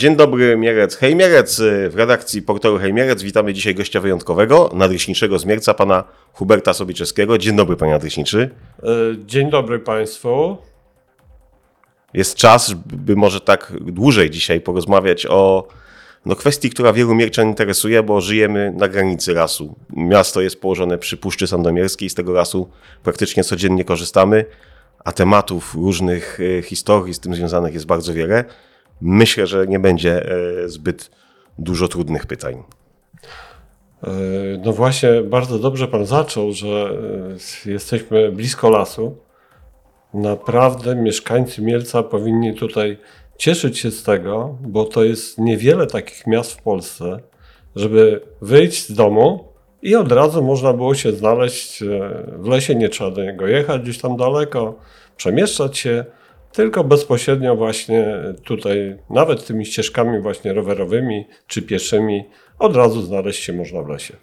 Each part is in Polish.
Dzień dobry, Mierec. Hej Mierec, w redakcji portalu Hej Mierec witamy dzisiaj gościa wyjątkowego, nadleśniczego z Mierca, pana Huberta Sobiczewskiego. Dzień dobry, panie nadleśniczy. E, Dzień dobry Państwu. Jest czas, by może tak dłużej dzisiaj porozmawiać o no, kwestii, która wielu Mierczan interesuje, bo żyjemy na granicy lasu. Miasto jest położone przy Puszczy Sandomierskiej, z tego lasu praktycznie codziennie korzystamy, a tematów różnych e, historii z tym związanych jest bardzo wiele. Myślę, że nie będzie e, zbyt dużo trudnych pytań. E, No właśnie, bardzo dobrze Pan zaczął, że e, jesteśmy blisko lasu. Naprawdę mieszkańcy Mielca powinni tutaj cieszyć się z tego, bo to jest niewiele takich miast w Polsce, żeby wyjść z domu i od razu można było się znaleźć w lesie, nie trzeba do niego jechać gdzieś tam daleko, przemieszczać się, tylko bezpośrednio właśnie tutaj, nawet tymi ścieżkami właśnie rowerowymi czy pieszymi, od razu znaleźć się można w lesie.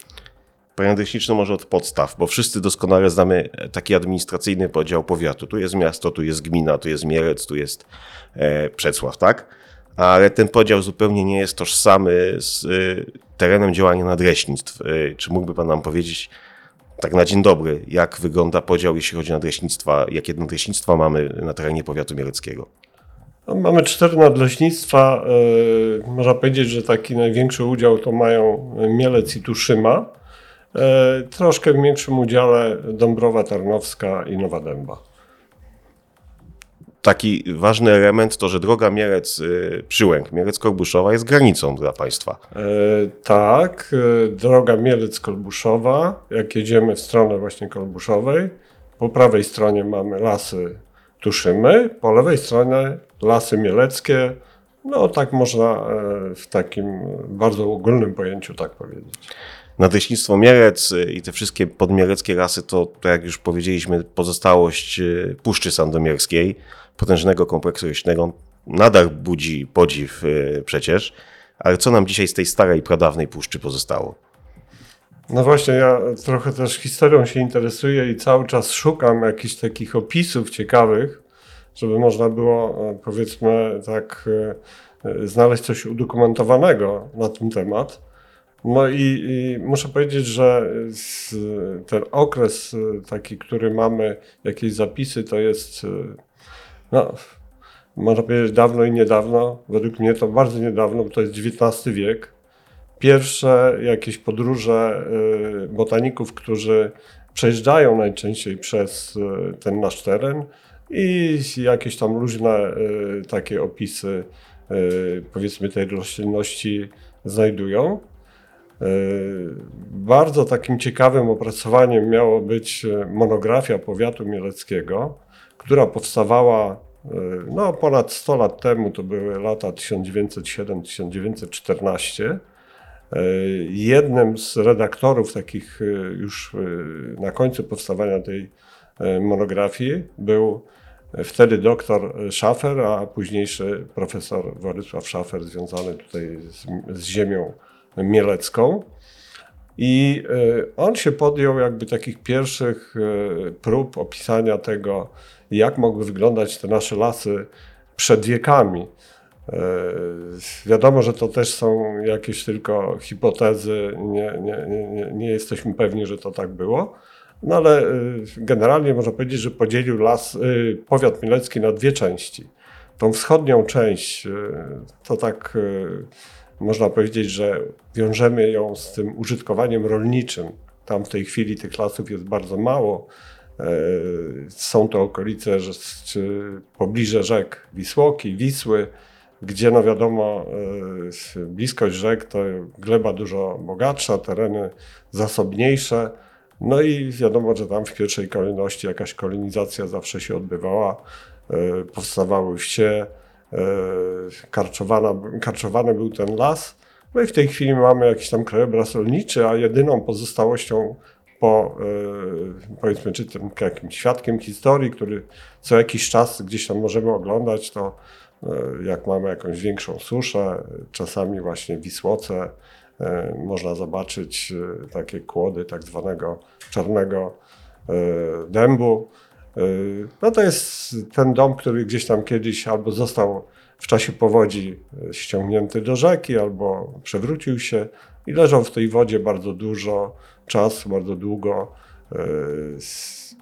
Panie Nadleśniczy, może od podstaw, bo wszyscy doskonale znamy taki administracyjny podział powiatu. Tu jest miasto, tu jest gmina, tu jest Mielec, tu jest e, Przecław, tak? Ale ten podział zupełnie nie jest tożsamy z e, terenem działania nadleśnictw. E, czy mógłby Pan nam powiedzieć, tak na dzień dobry, jak wygląda podział, jeśli chodzi o nadleśnictwa, jakie nadleśnictwa mamy na terenie powiatu mieleckiego? No, Mamy cztery nadleśnictwa. e, Można powiedzieć, że taki największy udział to mają Mielec i Tuszyma. E, Troszkę w mniejszym udziale Dąbrowa Tarnowska i Nowa Dęba. Taki ważny element to, że droga Mielec, e, Przyłęk, Mielec-Korbuszowa jest granicą dla państwa. E, Tak, e, droga Mielec-Kolbuszowa. Jak jedziemy w stronę właśnie Kolbuszowej, po prawej stronie mamy lasy Tuszymy, po lewej stronie lasy mieleckie. No tak można e, w takim bardzo ogólnym pojęciu tak powiedzieć. Nadleśnictwo Mielec y, i te wszystkie podmieleckie rasy to, to jak już powiedzieliśmy, pozostałość y, Puszczy Sandomierskiej, potężnego kompleksu leśnego. Nadal budzi podziw y, przecież, ale co nam dzisiaj z tej starej, pradawnej puszczy pozostało? No właśnie, ja trochę też historią się interesuję i cały czas szukam jakichś takich opisów ciekawych, żeby można było, e, powiedzmy, tak, e, e, znaleźć coś udokumentowanego na ten temat. No i, i muszę powiedzieć, że ten okres taki, który mamy, jakieś zapisy, to jest, no, można powiedzieć dawno i niedawno. Według mnie to bardzo niedawno, bo to jest XIX wiek pierwsze jakieś podróże y, botaników, którzy przejeżdżają najczęściej przez y, ten nasz teren i jakieś tam różne y, takie opisy, powiedzmy, tej roślinności znajdują. Bardzo takim ciekawym opracowaniem miało być monografia powiatu mieleckiego, która powstawała y, no, ponad 100 lat temu, to były lata 1907-1914. E, Jednym z redaktorów takich e, już na końcu powstawania tej monografii był wtedy doktor Schafer, a późniejszy profesor Władysław Schafer związany tutaj z, z ziemią mielecką. I on się podjął jakby takich pierwszych prób opisania tego, jak mogły wyglądać te nasze lasy przed wiekami. E, Wiadomo, że to też są jakieś tylko hipotezy, nie, nie, nie, nie- jesteśmy pewni, że to tak było. No ale e, generalnie można powiedzieć, że podzielił las, e, powiat mielecki na dwie części. Tą wschodnią część to tak można powiedzieć, że wiążemy ją z tym użytkowaniem rolniczym. Tam w tej chwili tych lasów jest bardzo mało. E, Są to okolice, czy pobliże rzek Wisłoki, Wisły, gdzie no wiadomo, e, bliskość rzek to gleba dużo bogatsza, tereny zasobniejsze. No i wiadomo, że tam w pierwszej kolejności jakaś kolonizacja zawsze się odbywała. E, Powstawały wsie, karczowany był ten las. No i w tej chwili mamy jakiś tam krajobraz rolniczy, a jedyną pozostałością po, e, powiedzmy, czy tym jakimś świadkiem historii, który co jakiś czas gdzieś tam możemy oglądać, to e, jak mamy jakąś większą suszę, czasami właśnie Wisłoce, e, można zobaczyć takie kłody tak zwanego czarnego dębu. No to jest ten dom, który gdzieś tam kiedyś albo został w czasie powodzi ściągnięty do rzeki albo przewrócił się i leżał w tej wodzie bardzo dużo czasu, bardzo długo e,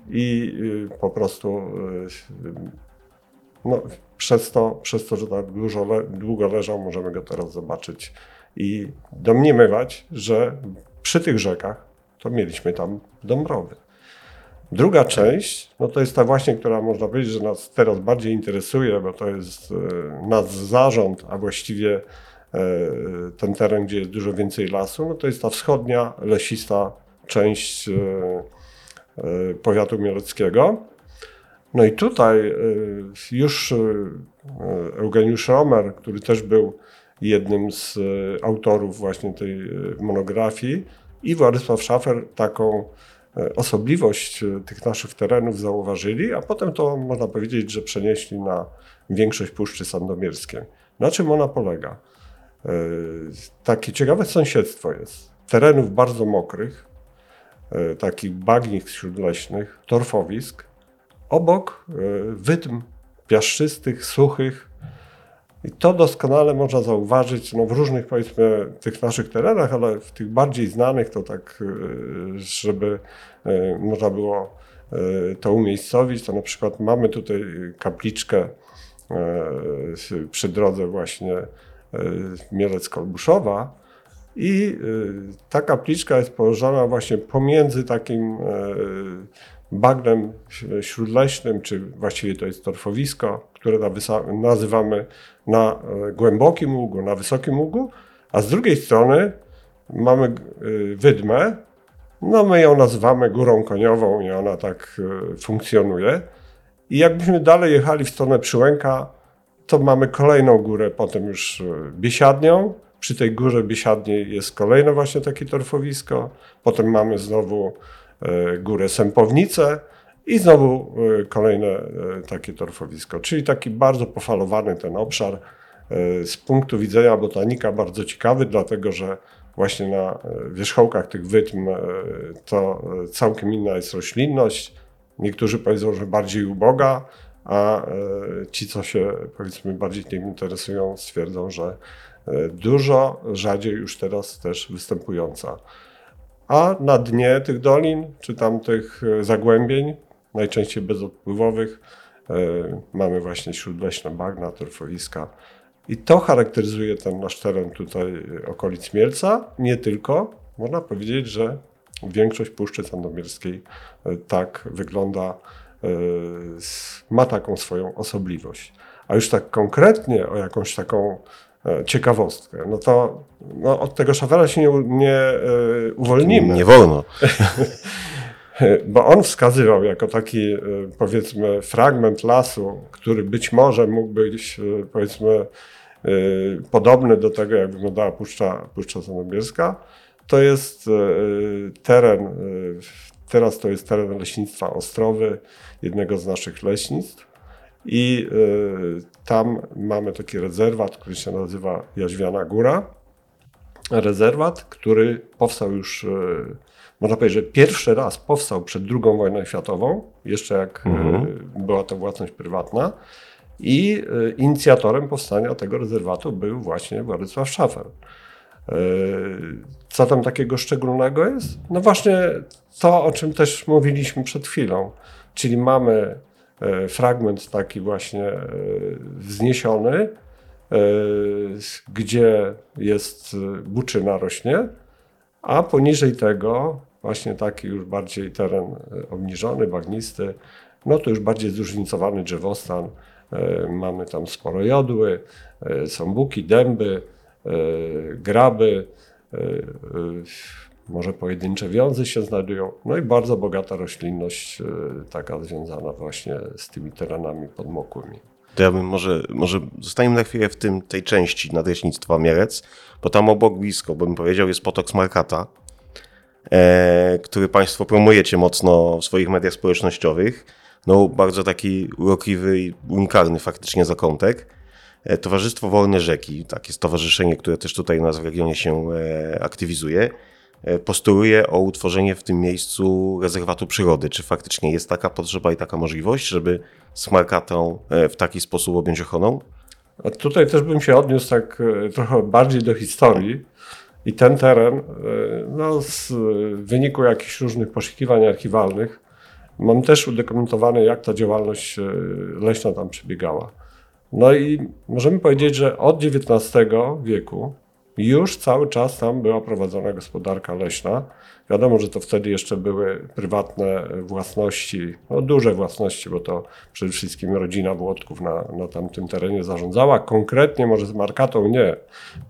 i y, po prostu y, no, przez, to, przez to, że tak dużo długo leżał, możemy go teraz zobaczyć i domniemywać, że przy tych rzekach to mieliśmy tam Dąbrowy. Druga część, no to jest ta właśnie, która można powiedzieć, że nas teraz bardziej interesuje, bo to jest e, nasz zarząd, a właściwie e, ten teren, gdzie jest dużo więcej lasu, no to jest ta wschodnia, lesista część e, e, powiatu mieleckiego. No i tutaj e, już e, Eugeniusz Romer, który też był jednym z e, autorów właśnie tej e, monografii i Władysław Szafer taką e, osobliwość e, tych naszych terenów zauważyli, a potem to można powiedzieć, że przenieśli na większość Puszczy Sandomierskiej. Na czym ona polega? E, Takie ciekawe sąsiedztwo jest. Terenów bardzo mokrych, e, takich bagnisk śródleśnych, torfowisk, obok e, wydm piaszczystych, suchych. I to doskonale można zauważyć no, w różnych, powiedzmy, tych naszych terenach, ale w tych bardziej znanych to tak, żeby można było to umiejscowić, to na przykład mamy tutaj kapliczkę przy drodze właśnie Mielec-Kolbuszowa i e, ta kapliczka jest położona właśnie pomiędzy takim e, bagnem śródleśnym, czy właściwie to jest torfowisko, które nazywamy na e, głębokim ługu, na wysokim ługu, a z drugiej strony mamy e, wydmę, no my ją nazywamy górą koniową i ona tak e, funkcjonuje. I jakbyśmy dalej jechali w stronę Przyłęka, to mamy kolejną górę, potem już e, Biesiadnią. Przy tej górze Biesiadniej jest kolejne właśnie takie torfowisko. Potem mamy znowu e, górę Sępownicę i znowu e, kolejne takie torfowisko. Czyli taki bardzo pofalowany ten obszar. Z punktu widzenia botanika bardzo ciekawy, dlatego że właśnie na wierzchołkach tych wydm e, to całkiem inna jest roślinność. Niektórzy powiedzą, że bardziej uboga, a e, ci, co się powiedzmy bardziej tym interesują, stwierdzą, że e, dużo rzadziej już teraz też występująca. A na dnie tych dolin, czy tam tych e, zagłębień, najczęściej bezodpływowych, mamy właśnie śródleśne bagna, torfowiska. I to charakteryzuje ten nasz teren tutaj okolic Mielca. Nie tylko. Można powiedzieć, że większość Puszczy Sandomierskiej tak wygląda, ma taką swoją osobliwość. A już tak konkretnie o jakąś taką e, ciekawostkę, no to no, od tego szafera się nie, nie e, uwolnimy. Nie wolno. Bo on wskazywał jako taki, e, powiedzmy, fragment lasu, który być może mógł być, powiedzmy, podobny do tego, jak wyglądała Puszcza, Puszcza Sandomierska. To jest teren, teraz to jest teren leśnictwa Ostrowy, jednego z naszych leśnictw. I e, tam mamy taki rezerwat, który się nazywa Jaźwiana Góra. Rezerwat, który powstał już e, można powiedzieć, że pierwszy raz powstał przed II wojną światową, jeszcze jak Mhm. e, była to własność prywatna. I inicjatorem powstania tego rezerwatu był właśnie Władysław Szafer. E, Co tam takiego szczególnego jest? No właśnie to, o czym też mówiliśmy przed chwilą, czyli mamy e, fragment taki właśnie e, wzniesiony, gdzie jest buczyna rośnie, a poniżej tego właśnie taki już bardziej teren obniżony, bagnisty, no to już bardziej zróżnicowany drzewostan. Mamy tam sporo jodły, są buki, dęby, graby, e, e, może pojedyncze wiązy się znajdują, no i bardzo bogata roślinność, e, taka związana właśnie z tymi terenami podmokłymi. To ja bym może, może zostaniemy na chwilę w tym, tej części nadleśnictwa Mielec, bo tam obok blisko, bym powiedział, jest potok Smarkata, e, który Państwo promujecie mocno w swoich mediach społecznościowych. No, bardzo taki urokliwy i unikalny faktycznie zakątek. E, Towarzystwo Wolne Rzeki, takie stowarzyszenie, które też tutaj u nas w regionie się e, aktywizuje, e, postuluje o utworzenie w tym miejscu rezerwatu przyrody. Czy faktycznie jest taka potrzeba i taka możliwość, żeby Smarkatą e, w taki sposób objąć ochroną? A tutaj też bym się odniósł tak trochę bardziej do historii. I ten teren, no, z wyniku jakichś różnych poszukiwań archiwalnych, mam też udokumentowane, jak ta działalność leśna tam przebiegała. No i możemy powiedzieć, że od XIX wieku już cały czas tam była prowadzona gospodarka leśna. Wiadomo, że to wtedy jeszcze były prywatne własności, no duże własności, bo to przede wszystkim rodzina Włodków na, na tamtym terenie zarządzała. Konkretnie może z Markatą nie,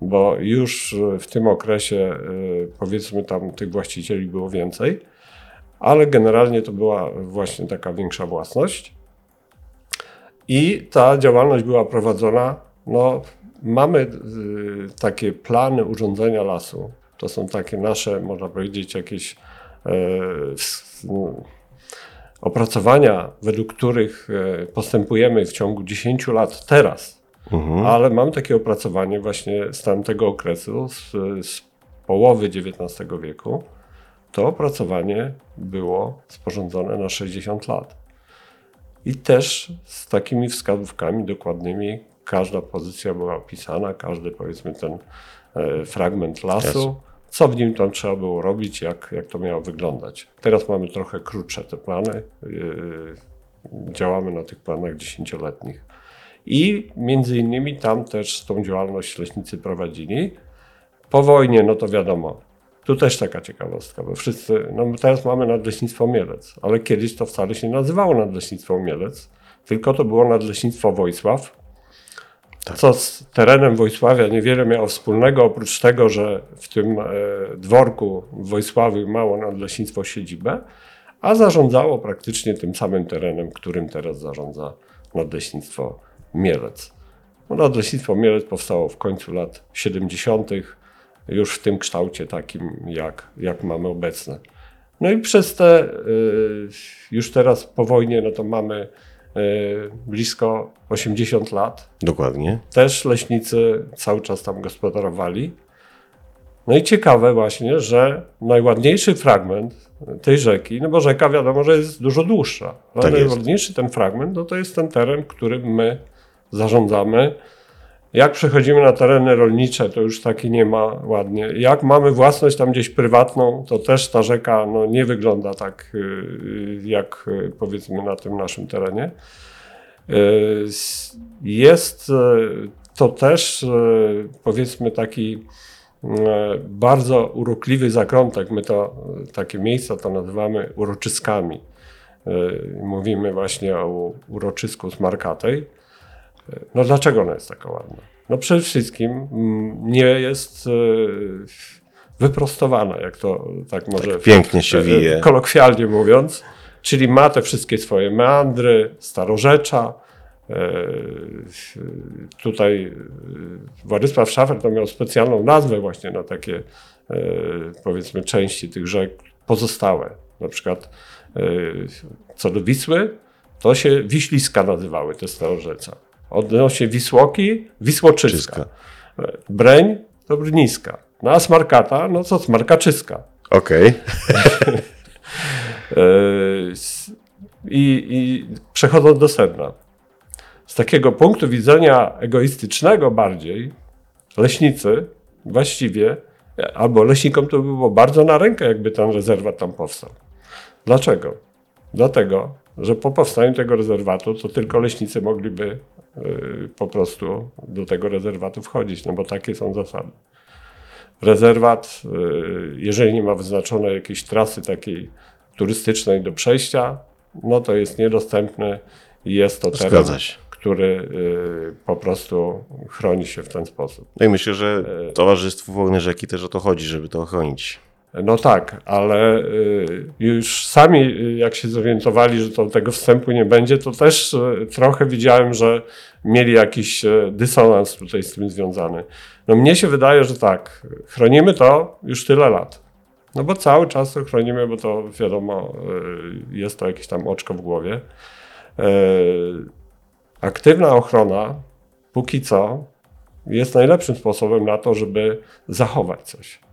bo już w tym okresie y, powiedzmy tam tych właścicieli było więcej, ale generalnie to była właśnie taka większa własność. I ta działalność była prowadzona, no mamy y, takie plany urządzenia lasu. To są takie nasze, można powiedzieć, jakieś no, opracowania, według których e, postępujemy w ciągu 10 lat teraz. Ale mam takie opracowanie właśnie z tamtego okresu, z, z połowy XIX wieku. To opracowanie było sporządzone na 60 lat. I też z takimi wskazówkami dokładnymi. Każda pozycja była opisana, każdy powiedzmy ten e, fragment lasu, co w nim tam trzeba było robić, jak, jak to miało wyglądać. Teraz mamy trochę krótsze te plany. Yy, działamy na tych planach dziesięcioletnich. I między innymi tam też tą działalność leśnicy prowadzili. Po wojnie, no to wiadomo, tu też taka ciekawostka, bo wszyscy, no teraz mamy Nadleśnictwo Mielec, ale kiedyś to wcale się nie nazywało Nadleśnictwo Mielec, tylko to było Nadleśnictwo Wojsław, co z terenem Wojsławia niewiele miało wspólnego, oprócz tego, że w tym e, dworku w Wojsławiu mało Nadleśnictwo siedzibę, a zarządzało praktycznie tym samym terenem, którym teraz zarządza Nadleśnictwo Mielec. No, Nadleśnictwo Mielec powstało w końcu lat 70., już w tym kształcie takim, jak, jak mamy obecne. No i przez te, y, już teraz po wojnie, no to mamy y, blisko 80 lat. Dokładnie. Też leśnicy cały czas tam gospodarowali. No i ciekawe właśnie, że najładniejszy fragment tej rzeki, no bo rzeka wiadomo, że jest dużo dłuższa, ale Tak jest. najładniejszy ten fragment, no to jest ten teren, którym my zarządzamy. Jak przechodzimy na tereny rolnicze, to już taki nie ma ładnie. Jak mamy własność tam gdzieś prywatną, to też ta rzeka no, nie wygląda tak, y, jak y, powiedzmy na tym naszym terenie. Y, Jest y, to też y, powiedzmy taki y, bardzo urokliwy zakątek. My to y, takie miejsca to nazywamy uroczyskami. Y, Mówimy właśnie o uroczysku z Markatej. No dlaczego ona jest taka ładna? No przede wszystkim mm, nie jest e, wyprostowana, jak to tak może Pięknie się e, wije. kolokwialnie mówiąc. Czyli ma te wszystkie swoje meandry, starorzecza. E, Tutaj e, Władysław Szafer to miał specjalną nazwę właśnie na takie e, powiedzmy części tych rzek pozostałe. Na przykład e, co do Wisły, to się Wiśliska nazywały te starorzecza. Odnośnie Wisłoki, Wisłoczyska. Czyska. Breń to Brniska. No a Smarkata, no co Smarkaczyska. Okej. E, s- I, I przechodząc do sedna. Z takiego punktu widzenia egoistycznego bardziej, leśnicy właściwie, albo leśnikom to by było bardzo na rękę, jakby ten rezerwat tam powstał. Dlaczego? Dlatego, że po powstaniu tego rezerwatu to tylko leśnicy mogliby po prostu do tego rezerwatu wchodzić, no bo takie są zasady. Rezerwat, y, jeżeli nie ma wyznaczonej jakiejś trasy takiej turystycznej do przejścia, no to jest niedostępny i jest to teren, który y, po prostu chroni się w ten sposób. No i myślę, że Towarzystwu Wolnej Rzeki też o to chodzi, żeby to ochronić. No tak, ale y, już sami y, jak się zorientowali, że to, tego wstępu nie będzie, to też y, trochę widziałem, że mieli jakiś dysonans tutaj z tym związany. No mnie się wydaje, że tak, chronimy to już tyle lat. No bo cały czas to chronimy, bo to wiadomo, jest to jakieś tam oczko w głowie. Aktywna ochrona, póki co, jest najlepszym sposobem na to, żeby zachować coś.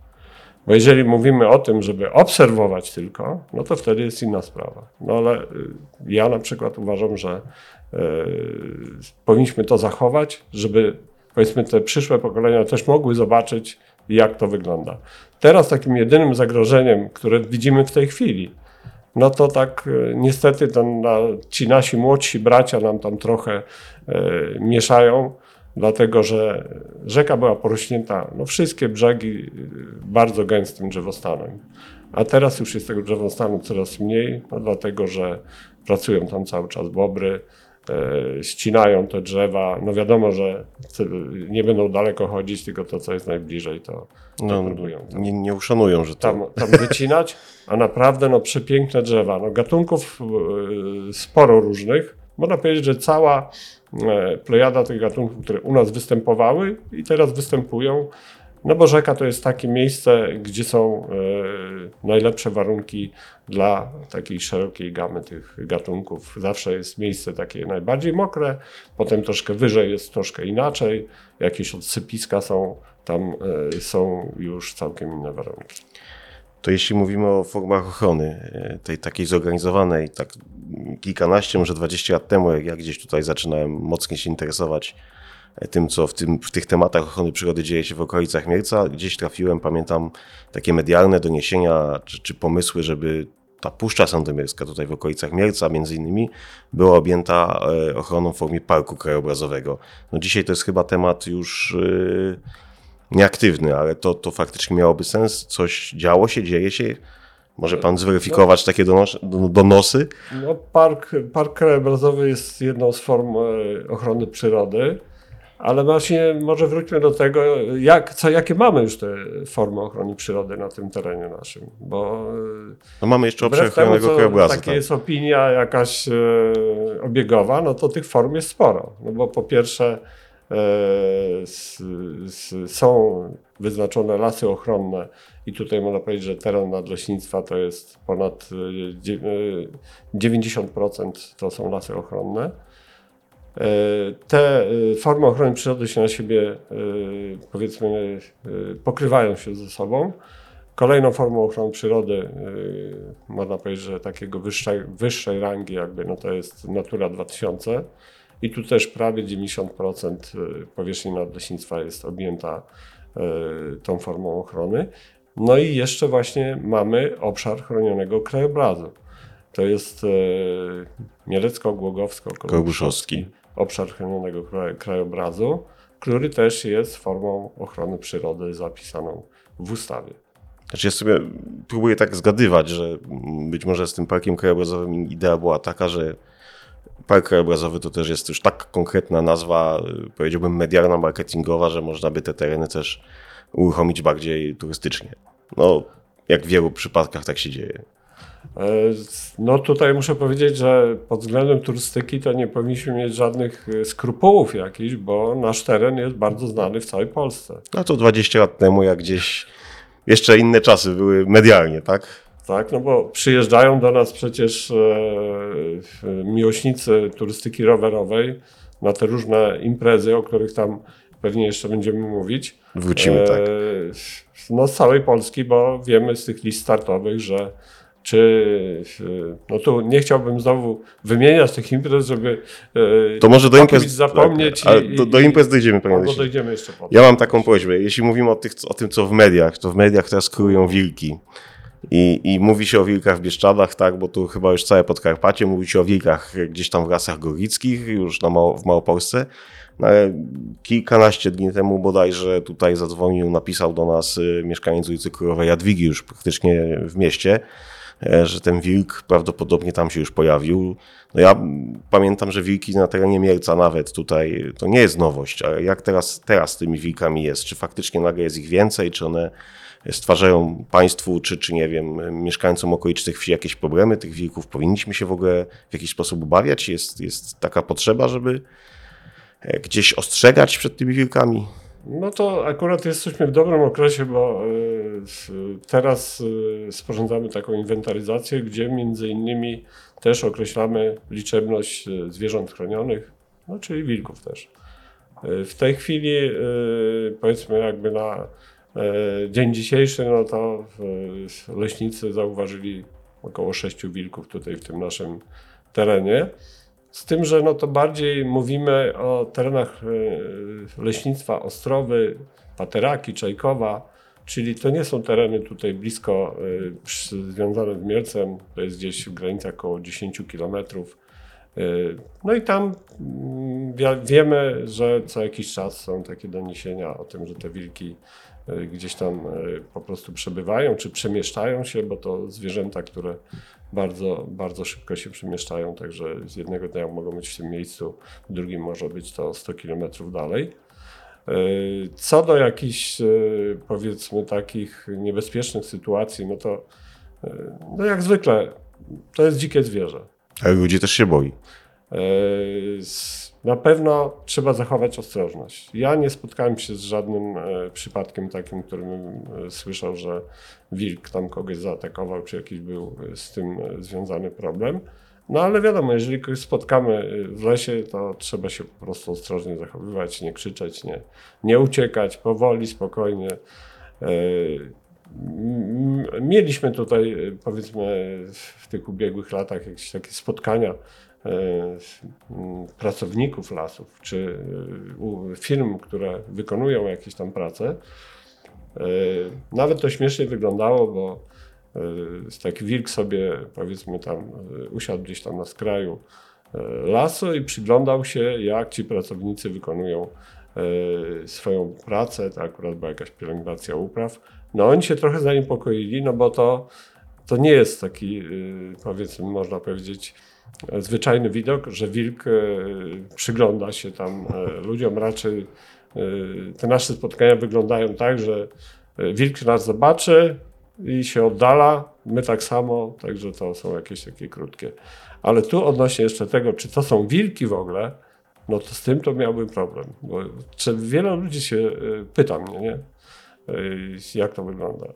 Bo jeżeli mówimy o tym, żeby obserwować tylko, no to wtedy jest inna sprawa. No ale y, ja na przykład uważam, że y, powinniśmy to zachować, żeby powiedzmy te przyszłe pokolenia też mogły zobaczyć, jak to wygląda. Teraz takim jedynym zagrożeniem, które widzimy w tej chwili, no to tak e, niestety ten, na, ci nasi młodsi bracia nam tam trochę e, mieszają, dlatego że rzeka była porośnięta, no wszystkie brzegi e, bardzo gęstym drzewostanem. A teraz już jest tego drzewostanu coraz mniej, no dlatego że pracują tam cały czas bobry, e, ścinają te drzewa. No wiadomo, że nie będą daleko chodzić, tylko to, co jest najbliżej, to, to No, próbują. tam nie, nie uszanują, że to... tam, tam wycinać, a naprawdę no, przepiękne drzewa. No, gatunków e, sporo różnych. Można powiedzieć, że cała plejada tych gatunków, które u nas występowały i teraz występują, no bo rzeka to jest takie miejsce, gdzie są e, najlepsze warunki dla takiej szerokiej gamy tych gatunków. Zawsze jest miejsce takie najbardziej mokre, potem troszkę wyżej jest troszkę inaczej, jakieś odsypiska są, tam e, są już całkiem inne warunki. To jeśli mówimy o formach ochrony, e, tej takiej zorganizowanej, tak kilkanaście, może 20 lat temu, jak ja gdzieś tutaj zaczynałem mocniej się interesować e, tym, co w, tym, w tych tematach ochrony przyrody dzieje się w okolicach Mierca, gdzieś trafiłem, pamiętam, takie medialne doniesienia czy, czy pomysły, żeby ta Puszcza Sandomierska tutaj w okolicach Mierca między innymi była objęta e, ochroną w formie parku krajobrazowego. No dzisiaj to jest chyba temat już nieaktywny, ale to, to faktycznie miałoby sens. Coś działo się, dzieje się. Może pan zweryfikować takie donos donosy? No, park, park krajobrazowy jest jedną z form e, ochrony przyrody, ale właśnie może wróćmy do tego, jak, co, jakie mamy już te formy ochrony przyrody na tym terenie naszym. Bo e, No mamy jeszcze obszar chronionego krajobrazu. takie Tak. jest opinia jakaś e, obiegowa, no to tych form jest sporo. No bo po pierwsze s, s, są wyznaczone lasy ochronne i tutaj można powiedzieć, że teren nadleśnictwa to jest ponad e, dzie- e, 90% to są lasy ochronne. E, Te e, formy ochrony przyrody się na siebie, e, powiedzmy, e, pokrywają się ze sobą. Kolejną formą ochrony przyrody, e, można powiedzieć, że takiego wyższej, wyższej rangi, jakby, no to jest Natura 2000. I tu też prawie 90% powierzchni nadleśnictwa jest objęta e, tą formą ochrony. No i jeszcze właśnie mamy obszar chronionego krajobrazu. To jest e, Mielecko-Głogowsko-Kolbuszowski obszar chronionego kra- krajobrazu, który też jest formą ochrony przyrody zapisaną w ustawie. Znaczy ja sobie próbuję tak zgadywać, że być może z tym parkiem krajobrazowym idea była taka, że park krajobrazowy to też jest już tak konkretna nazwa, y, powiedziałbym medialna, marketingowa, że można by te tereny też uruchomić bardziej turystycznie. No, jak w wielu przypadkach tak się dzieje. E, No tutaj muszę powiedzieć, że pod względem turystyki to nie powinniśmy mieć żadnych e, skrupułów jakichś, bo nasz teren jest bardzo znany w całej Polsce. No to 20 lat temu, jak gdzieś jeszcze inne czasy były medialnie, tak? Tak, no bo przyjeżdżają do nas przecież e, miłośnicy turystyki rowerowej na te różne imprezy, o których tam pewnie jeszcze będziemy mówić. Wrócimy, tak. E, No z całej Polski, bo wiemy z tych list startowych, że czy, e, no tu nie chciałbym znowu wymieniać tych imprez, żeby To może do imprez. zapomnieć. tak, ale i- do, do imprez dojdziemy Leśniak. dojdziemy jeszcze potem. Ja mam taką prośbę. Jeśli mówimy o, tych, o tym, co w mediach, to w mediach teraz królują wilki. I, I mówi się o wilkach w Bieszczadach, tak, bo tu chyba już całe Podkarpacie, mówi się o wilkach gdzieś tam w lasach gorlickich, już na w Małopolsce. No, kilkanaście dni temu bodajże tutaj zadzwonił, napisał do nas y, mieszkaniec ulicy Królowej Jadwigi już praktycznie w mieście, e, że ten wilk prawdopodobnie tam się już pojawił. No ja pamiętam, że wilki na terenie Mielca nawet tutaj, to nie jest nowość, ale jak teraz, teraz z tymi wilkami jest? Czy faktycznie nagle jest ich więcej? Czy one stwarzają państwu, czy, czy nie wiem, mieszkańcom okolicznych wsi jakieś problemy tych wilków? Powinniśmy się w ogóle w jakiś sposób obawiać? Jest, jest taka potrzeba, żeby e, gdzieś ostrzegać przed tymi wilkami? No to akurat jesteśmy w dobrym okresie, bo s- teraz y, sporządzamy taką inwentaryzację, gdzie między innymi też określamy liczebność zwierząt chronionych, no czyli wilków też. W tej chwili powiedzmy jakby na E, Dzień dzisiejszy, no to e, leśnicy zauważyli około sześciu wilków tutaj w tym naszym terenie. Z tym, że no to bardziej mówimy o terenach e, leśnictwa Ostrowy, Pateraki, Czajkowa, czyli to nie są tereny tutaj blisko e, związane z Mielcem, to jest gdzieś w granicach około 10 kilometrów. E, No i tam mm, wiemy, że co jakiś czas są takie doniesienia o tym, że te wilki e, gdzieś tam e, po prostu przebywają, czy przemieszczają się, bo to zwierzęta, które bardzo, bardzo szybko się przemieszczają, także z jednego dnia mogą być w tym miejscu, w drugim może być to 100 kilometrów dalej. E, Co do jakichś e, powiedzmy takich niebezpiecznych sytuacji, no to e, no jak zwykle to jest dzikie zwierzę. Ale ludzi też się boi. E, Na pewno trzeba zachować ostrożność. Ja nie spotkałem się z żadnym e, przypadkiem takim, którym e, słyszał, że wilk tam kogoś zaatakował, czy jakiś był z tym związany problem. No ale wiadomo, jeżeli kogoś spotkamy w lesie, to trzeba się po prostu ostrożnie zachowywać, nie krzyczeć, nie, nie uciekać, powoli, spokojnie. Mieliśmy tutaj, powiedzmy, w tych ubiegłych latach jakieś takie spotkania pracowników lasów, czy e, firm, które wykonują jakieś tam prace. E, Nawet to śmiesznie wyglądało, bo e, taki wilk sobie, powiedzmy, tam e, usiadł gdzieś tam na skraju e, lasu i przyglądał się, jak ci pracownicy wykonują e, swoją pracę. To akurat była jakaś pielęgnacja upraw. No oni się trochę zaniepokoili, no bo to, to nie jest taki, powiedzmy, można powiedzieć, e, zwyczajny widok, że wilk e, przygląda się tam e, ludziom. Raczej e, te nasze spotkania wyglądają tak, że wilk nas zobaczy i się oddala, my tak samo, także to są jakieś takie krótkie. Ale tu odnośnie jeszcze tego, czy to są wilki w ogóle, no to z tym to miałbym problem, bo czy wiele ludzi się pyta mnie, nie? Jak to wygląda.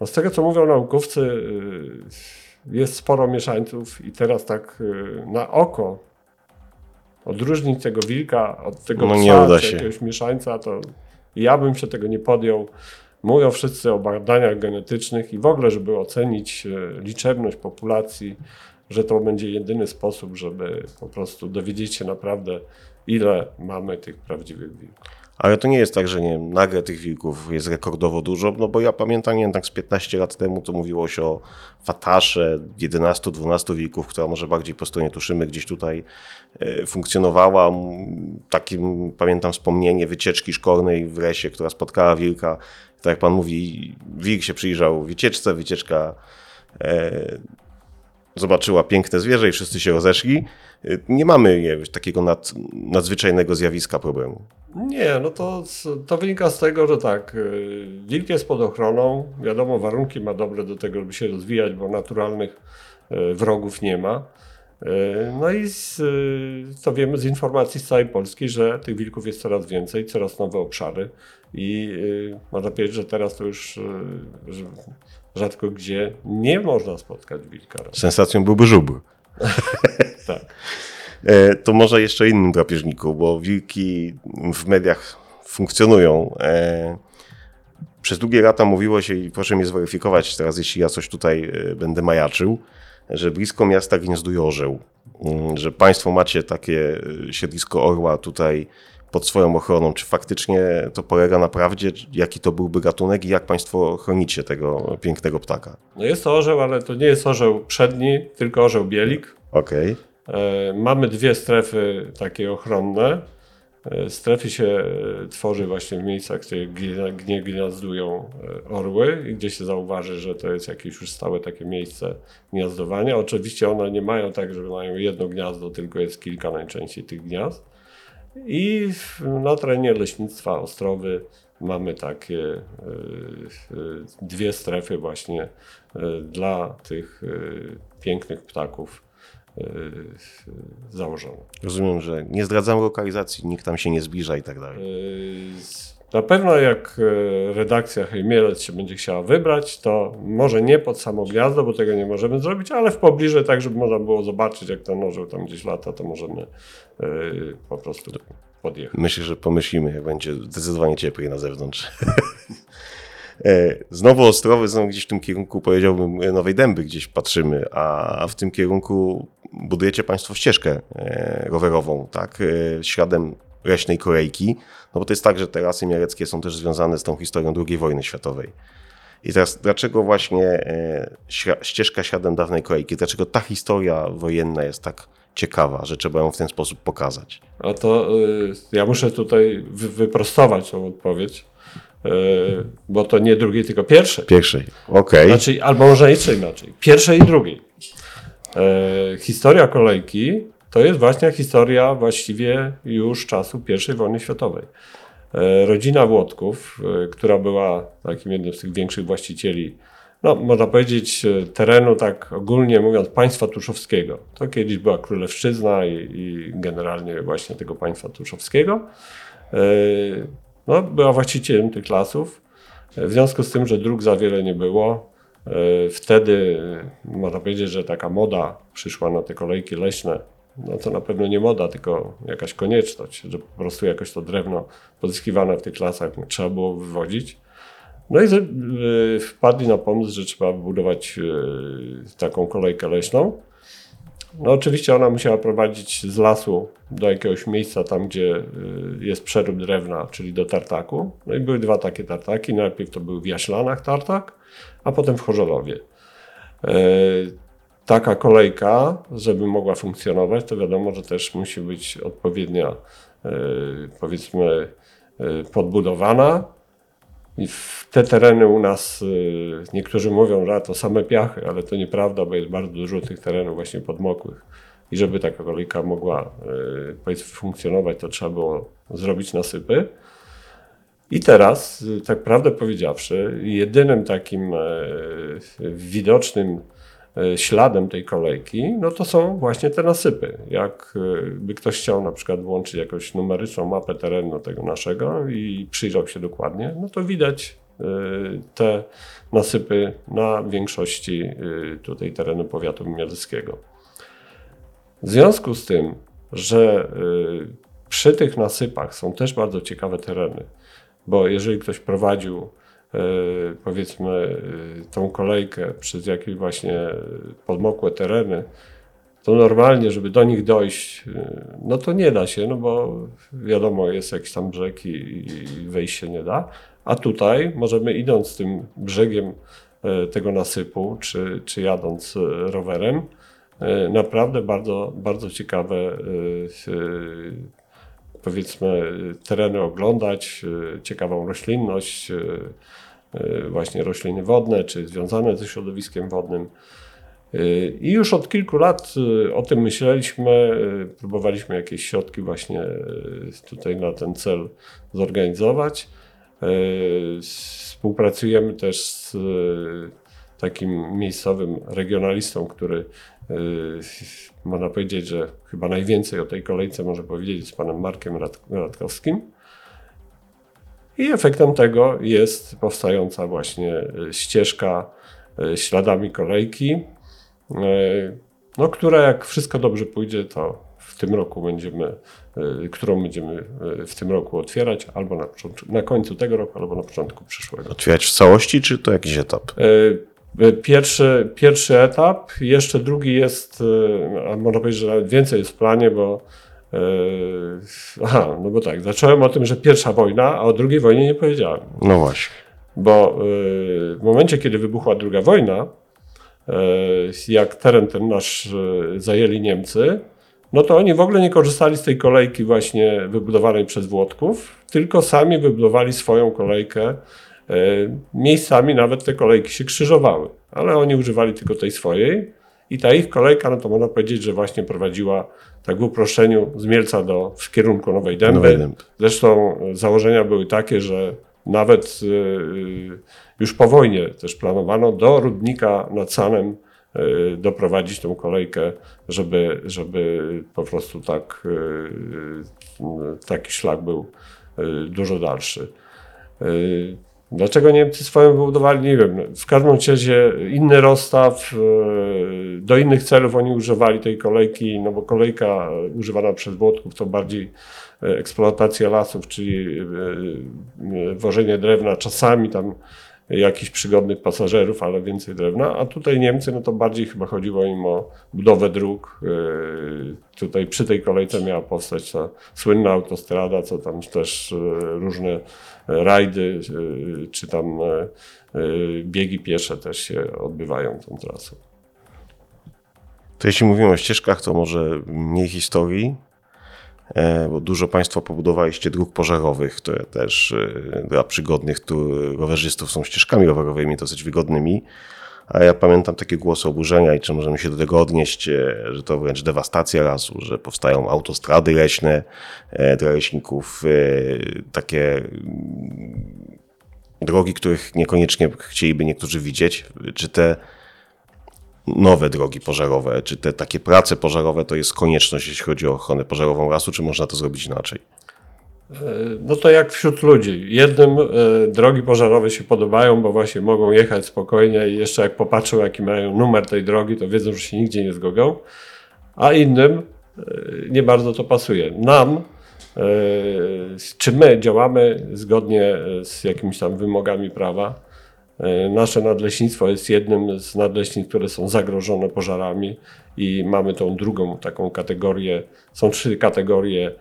No z tego, co mówią naukowcy, jest sporo mieszańców i teraz tak y, na oko odróżnić tego wilka od tego No psa, nie czy jakiegoś mieszańca, to ja bym się tego nie podjął. Mówią wszyscy o badaniach genetycznych i w ogóle, żeby ocenić y, liczebność populacji, że to będzie jedyny sposób, żeby po prostu dowiedzieć się naprawdę, ile mamy tych prawdziwych wilków. Ale to nie jest tak, że nie wiem, nagle tych wilków jest rekordowo dużo, no bo ja pamiętam, nie tak z 15 lat temu to mówiło się o fatasze 11-12 wilków, która może bardziej po stronie Tuszymy gdzieś tutaj e, funkcjonowała. Takim pamiętam wspomnienie wycieczki szkolnej w lesie, która spotkała wilka. Tak jak pan mówi, wilk się przyjrzał wycieczce, wycieczka e, zobaczyła piękne zwierzę i wszyscy się rozeszli. E, Nie mamy nie, takiego nad, nadzwyczajnego zjawiska problemu. Nie, no to, to wynika z tego, że tak, y, wilk jest pod ochroną, wiadomo, warunki ma dobre do tego, żeby się rozwijać, bo naturalnych y, wrogów nie ma. Y, No i z, to wiemy z informacji z całej Polski, że tych wilków jest coraz więcej, coraz nowe obszary i można powiedzieć, że teraz to już rzadko gdzie nie można spotkać wilka. Sensacją byłby żubr. Tak. E, To może jeszcze o innym drapieżniku, bo wilki w mediach funkcjonują. E, Przez długie lata mówiło się, i proszę mnie zweryfikować teraz, jeśli ja coś tutaj e, będę majaczył, że blisko miasta gniazduje orzeł. Mm, Że państwo macie takie siedlisko orła tutaj pod swoją ochroną. Czy faktycznie to polega na prawdzie? Jaki to byłby gatunek i jak państwo chronicie tego pięknego ptaka? No jest to orzeł, ale to nie jest orzeł przedni, tylko orzeł bielik. Okej. E, Mamy dwie strefy takie ochronne. E, Strefy się e, tworzy właśnie w miejscach, gdzie gnie gniazdują e, orły i gdzie się zauważy, że to jest jakieś już stałe takie miejsce gniazdowania. Oczywiście one nie mają tak, że mają jedno gniazdo, tylko jest kilka najczęściej tych gniazd. I na terenie leśnictwa Ostrowy mamy takie e, e, dwie strefy właśnie e, dla tych e, pięknych ptaków e, założone. Rozumiem, że nie zdradzamy lokalizacji, nikt tam się nie zbliża i tak dalej. E, Na pewno jak e, redakcja Hejmielec się będzie chciała wybrać, to może nie pod samo gniazdo, bo tego nie możemy zrobić, ale w pobliżu, tak żeby można było zobaczyć, jak ten orzeł tam gdzieś lata, to możemy po prostu podjechać. Myślę, że pomyślimy, jak będzie zdecydowanie cieplej na zewnątrz. Znowu Ostrowy są gdzieś w tym kierunku, powiedziałbym, Nowej Dęby gdzieś patrzymy, a w tym kierunku budujecie Państwo ścieżkę e, rowerową, tak, e, śladem leśnej Korejki, no bo to jest tak, że te lasy mieleckie są też związane z tą historią II wojny światowej. I teraz, dlaczego właśnie e, ścieżka śladem dawnej Korejki, dlaczego ta historia wojenna jest tak ciekawa, że trzeba ją w ten sposób pokazać? A to y, ja muszę tutaj wy, wyprostować tą odpowiedź, y, bo to nie drugiej, tylko pierwszej. Pierwszej, okej. Znaczy, albo może jeszcze inaczej. Pierwszej i drugiej. E, historia kolejki to jest właśnie historia właściwie już czasu I wojny światowej. E, rodzina Włodków, e, która była takim jednym z tych większych właścicieli, no można powiedzieć e, terenu, tak ogólnie mówiąc, państwa tuszowskiego. To kiedyś była Królewszczyzna i, i generalnie właśnie tego państwa tuszowskiego. E, no, była właścicielem tych lasów. W związku z tym, że dróg za wiele nie było, e, wtedy e, można powiedzieć, że taka moda przyszła na te kolejki leśne. No to na pewno nie moda, tylko jakaś konieczność, że po prostu jakoś to drewno pozyskiwane w tych lasach trzeba było wywodzić. No i e, wpadli na pomysł, że trzeba wybudować e, taką kolejkę leśną. No oczywiście ona musiała prowadzić z lasu do jakiegoś miejsca tam, gdzie y, jest przerób drewna, czyli do tartaku. No i były dwa takie tartaki. Najpierw to był w Jaślanach tartak, a potem w Chorzolowie. E, Taka kolejka, żeby mogła funkcjonować, to wiadomo, że też musi być odpowiednia, e, powiedzmy, podbudowana. Te tereny u nas y, niektórzy mówią, że to same piachy, ale to nieprawda, bo jest bardzo dużo tych terenów właśnie podmokłych. I żeby taka kolejka mogła y, funkcjonować, to trzeba było zrobić nasypy. I teraz, y, tak prawdę powiedziawszy, jedynym takim widocznym śladem tej kolejki, no to są właśnie te nasypy. Jak e, ktoś chciał na przykład włączyć jakąś numeryczną mapę terenu tego naszego i przyjrzał się dokładnie, no to widać e, te nasypy na większości e, tutaj terenu powiatu mieleckiego. W związku z tym, że e, przy tych nasypach są też bardzo ciekawe tereny, bo jeżeli ktoś prowadził e, powiedzmy e, tą kolejkę przez jakieś właśnie podmokłe tereny, to normalnie, żeby do nich dojść, e, no to nie da się, no bo wiadomo, jest jakiś tam brzeg i, i wejść się nie da. A tutaj możemy idąc tym brzegiem e, tego nasypu, czy, czy jadąc e, rowerem, e, naprawdę bardzo, bardzo ciekawe e, e, powiedzmy tereny oglądać, e, ciekawą roślinność, e, e, właśnie rośliny wodne, czy związane ze środowiskiem wodnym. I już od kilku lat o tym myśleliśmy, próbowaliśmy jakieś środki właśnie tutaj na ten cel zorganizować. Współpracujemy też z takim miejscowym regionalistą, który można powiedzieć, że chyba najwięcej o tej kolejce może powiedzieć z panem Markiem Rad- Radkowskim. I efektem tego jest powstająca właśnie e, ścieżka e, śladami kolejki, e, no, która jak wszystko dobrze pójdzie, to w tym roku będziemy, którą będziemy w tym roku otwierać, albo na, na końcu tego roku, albo na początku przyszłego. Otwierać w całości, czy to jakiś etap? Pierwszy, pierwszy etap, jeszcze drugi jest, e, a można powiedzieć, że więcej jest w planie, bo e, aha, no bo tak, zacząłem o tym, że pierwsza wojna, a o drugiej wojnie nie powiedziałem. No właśnie. Bo e, w momencie, kiedy wybuchła druga wojna, jak teren ten nasz zajęli Niemcy, no to oni w ogóle nie korzystali z tej kolejki właśnie wybudowanej przez Włodków, tylko sami wybudowali swoją kolejkę. E, Miejscami nawet te kolejki się krzyżowały, ale oni używali tylko tej swojej i ta ich kolejka, no to można powiedzieć, że właśnie prowadziła tak w uproszczeniu z Mielca do, w kierunku Nowej Dęby. Nowej Dęby. Zresztą e, założenia były takie, że nawet e, już po wojnie też planowano do Rudnika nad Sanem e, doprowadzić tą kolejkę, żeby, żeby po prostu tak, e, taki szlak był e, dużo dalszy. Dlaczego Niemcy swoją wybudowali, nie wiem. W każdym razie inny rozstaw, e, do innych celów oni używali tej kolejki, no bo kolejka używana przez Włodków to bardziej e, eksploatacja lasów, czyli e, wożenie drewna, czasami tam jakichś przygodnych pasażerów, ale więcej drewna, a tutaj Niemcy, no to bardziej chyba chodziło im o budowę dróg. Tutaj przy tej kolejce miała powstać ta słynna autostrada, co tam też różne rajdy, yy, czy tam yy, yy, biegi piesze też się odbywają tą trasą. To jeśli mówimy o ścieżkach, to może mniej historii, e, bo dużo Państwo pobudowaliście dróg pożarowych, które też e, dla przygodnych tu rowerzystów są ścieżkami rowerowymi dosyć wygodnymi. A ja pamiętam takie głosy oburzenia i czy możemy się do tego odnieść, e, że to wręcz dewastacja lasu, że powstają autostrady leśne e, dla leśników, e, takie mm, drogi, których niekoniecznie chcieliby niektórzy widzieć. Czy te nowe drogi pożarowe, czy te takie prace pożarowe to jest konieczność, jeśli chodzi o ochronę pożarową lasu, czy można to zrobić inaczej? No to jak wśród ludzi. Jednym e, drogi pożarowe się podobają, bo właśnie mogą jechać spokojnie i jeszcze jak popatrzą, jaki mają numer tej drogi, to wiedzą, że się nigdzie nie zgogą. A innym e, nie bardzo to pasuje. Nam, e, czy my działamy zgodnie z jakimiś tam wymogami prawa, E, Nasze nadleśnictwo jest jednym z nadleśnictw, które są zagrożone pożarami i mamy tą drugą taką kategorię. Są trzy kategorie, e,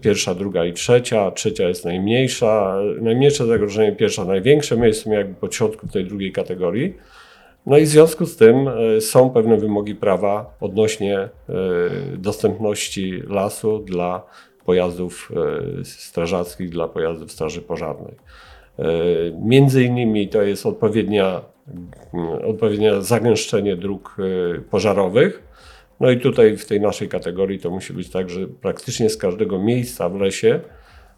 pierwsza, druga i trzecia. Trzecia jest najmniejsza, najmniejsze zagrożenie, pierwsza największe. My jesteśmy jakby po środku tej drugiej kategorii. No i w związku z tym e, są pewne wymogi prawa odnośnie e, dostępności lasu dla pojazdów e, strażackich, dla pojazdów straży pożarnej. E, Między innymi to jest odpowiednia, mm, odpowiednie zagęszczenie dróg e, pożarowych. No i tutaj w tej naszej kategorii to musi być tak, że praktycznie z każdego miejsca w lesie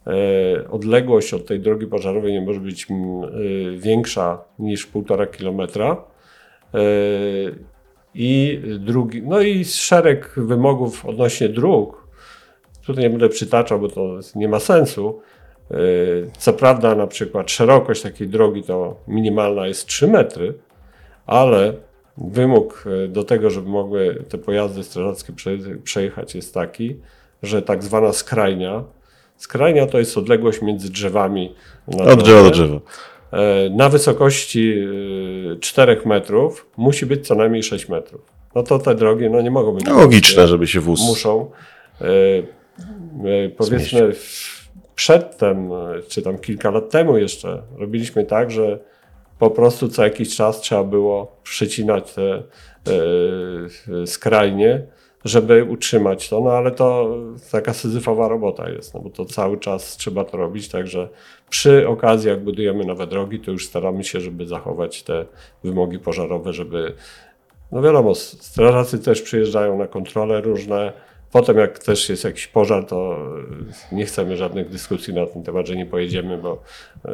e, odległość od tej drogi pożarowej nie może być mm, e, większa niż 1,5 kilometra. E, I drugi, no i szereg wymogów odnośnie dróg. Tutaj nie będę przytaczał, bo to nie ma sensu. Co prawda, na przykład szerokość takiej drogi to minimalna jest 3 metry, ale wymóg e, do tego, żeby mogły te pojazdy strażackie prze- przejechać jest taki, że tak zwana skrajnia, skrajnia to jest odległość między drzewami Od drzewa do drzewa. E, na wysokości e, 4 metrów musi być co najmniej 6 metrów. No to te drogi no, nie mogą być Logiczne, żeby się wóz... muszą. E, e, powiedzmy, przedtem, e, czy tam kilka lat temu jeszcze, robiliśmy tak, że po prostu co jakiś czas trzeba było przycinać te e, e, skrajnie, żeby utrzymać to, no ale to taka syzyfowa robota jest, no bo to cały czas trzeba to robić, także przy okazji jak budujemy nowe drogi, to już staramy się, żeby zachować te wymogi pożarowe, żeby no wiadomo, strażacy też przyjeżdżają na kontrole różne. Potem jak też jest jakiś pożar, to e, nie chcemy żadnych dyskusji na ten temat, że nie pojedziemy, bo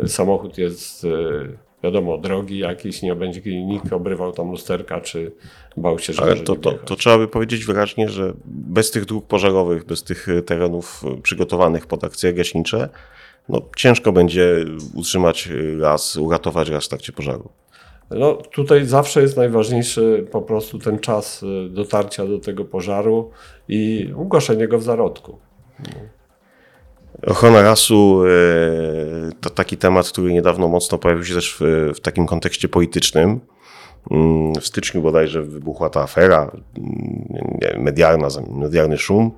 samochód jest wiadomo drogi jakiś, nie będzie nikt obrywał tam lusterka, czy bał się, że Ale to, to, to trzeba by powiedzieć wyraźnie, że bez tych dróg pożarowych, bez tych e, terenów e, przygotowanych pod akcje gaśnicze, no ciężko będzie utrzymać e, las, uratować las w trakcie pożaru. No, tutaj zawsze jest najważniejszy po prostu ten czas dotarcia do tego pożaru i ugaszenie go w zarodku. Ochrona lasu e, to taki temat, który niedawno mocno pojawił się też w, w takim kontekście politycznym. Mm, W styczniu bodajże wybuchła ta afera, mm, medialna, medialny szum,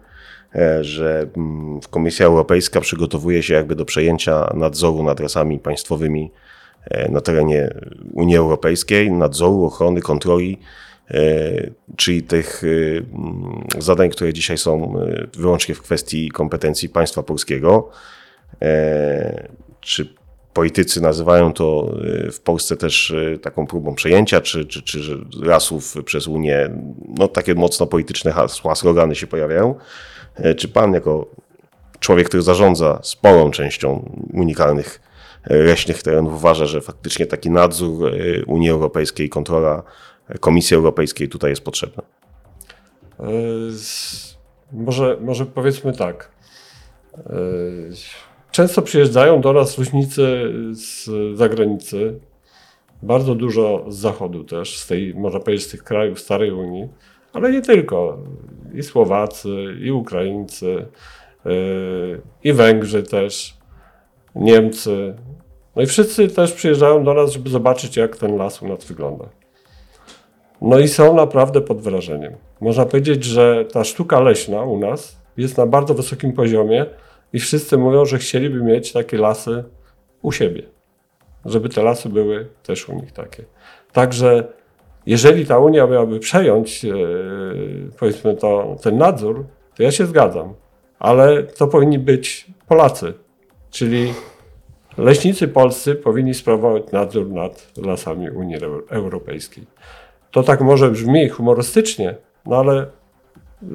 e, że mm, Komisja Europejska przygotowuje się jakby do przejęcia nadzoru nad lasami państwowymi e, na terenie Unii Europejskiej, nadzoru, ochrony, kontroli, czyli tych e, zadań, które dzisiaj są e, wyłącznie w kwestii kompetencji państwa polskiego. E, Czy politycy nazywają to e, w Polsce też e, taką próbą przejęcia, czy, czy, czy że lasów przez Unię, no takie mocno polityczne hasła, slogany się pojawiają. E, Czy pan jako człowiek, który zarządza sporą częścią unikalnych e, leśnych terenów, uważa, że faktycznie taki nadzór e, Unii Europejskiej, kontrola e, Komisji Europejskiej tutaj jest potrzebna? E, Może, może powiedzmy tak. E, często przyjeżdżają do nas leśnicy z zagranicy, bardzo dużo z zachodu też, z tej, można powiedzieć, z tych krajów starej Unii, ale nie tylko. I Słowacy, i Ukraińcy, yy, i Węgrzy też, Niemcy. No i wszyscy też przyjeżdżają do nas, żeby zobaczyć, jak ten las u nas wygląda. No i są naprawdę pod wrażeniem. Można powiedzieć, że ta sztuka leśna u nas jest na bardzo wysokim poziomie i wszyscy mówią, że chcieliby mieć takie lasy u siebie. Żeby te lasy były też u nich takie. Także jeżeli ta Unia miałaby przejąć, e, powiedzmy, to, ten nadzór, to ja się zgadzam. Ale to powinni być Polacy, czyli leśnicy polscy powinni sprawować nadzór nad lasami Unii Europejskiej. To tak może brzmi humorystycznie, no ale y,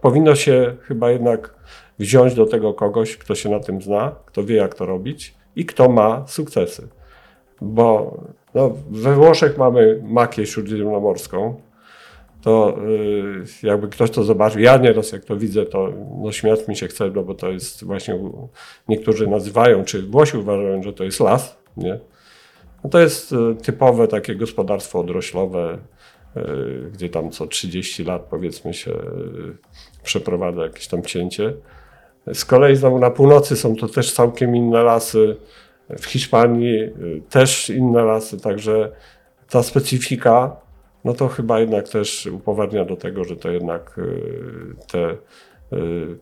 powinno się chyba jednak wziąć do tego kogoś, kto się na tym zna, kto wie, jak to robić i kto ma sukcesy. Bo no, we Włoszech mamy makię śródziemnomorską, to y, jakby ktoś to zobaczył, ja nieraz jak to widzę, to no, śmiać mi się chce, no, bo to jest właśnie, niektórzy nazywają, czy Włosi uważają, że to jest las, nie? No, to jest y, typowe takie gospodarstwo odroślowe, y, gdzie tam co 30 lat powiedzmy się przeprowadza jakieś tam cięcie. Z kolei znowu na północy są to też całkiem inne lasy, w Hiszpanii też inne lasy, także ta specyfika no to chyba jednak też upoważnia do tego, że to jednak te